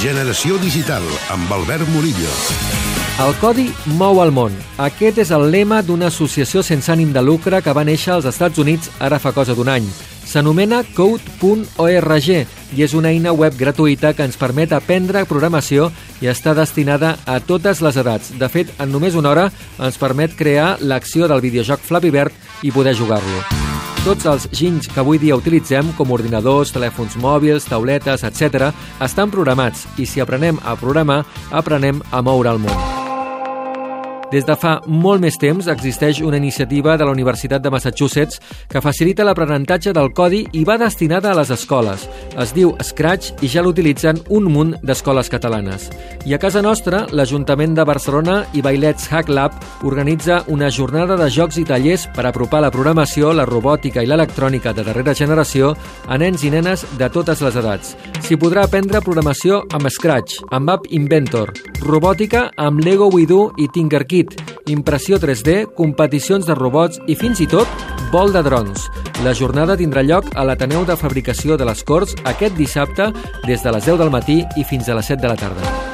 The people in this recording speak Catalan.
Generació Digital, amb Albert Murillo. El codi mou el món. Aquest és el lema d'una associació sense ànim de lucre que va néixer als Estats Units ara fa cosa d'un any. S'anomena Code.org i és una eina web gratuïta que ens permet aprendre programació i està destinada a totes les edats. De fet, en només una hora ens permet crear l'acció del videojoc Flappy Bird i poder jugar-lo. Tots els ginys que avui dia utilitzem, com ordinadors, telèfons mòbils, tauletes, etc., estan programats i si aprenem a programar, aprenem a moure el món. Des de fa molt més temps existeix una iniciativa de la Universitat de Massachusetts que facilita l'aprenentatge del codi i va destinada a les escoles. Es diu Scratch i ja l'utilitzen un munt d'escoles catalanes. I a casa nostra, l'Ajuntament de Barcelona i Bailets Hack Lab organitza una jornada de jocs i tallers per apropar la programació, la robòtica i l'electrònica de darrera generació a nens i nenes de totes les edats. S'hi podrà aprendre programació amb Scratch, amb App Inventor, robòtica amb Lego WeDo i Tinkerkit, impressió 3D, competicions de robots i fins i tot vol de drons. La jornada tindrà lloc a l'Ateneu de Fabricació de les Corts aquest dissabte des de les 10 del matí i fins a les 7 de la tarda.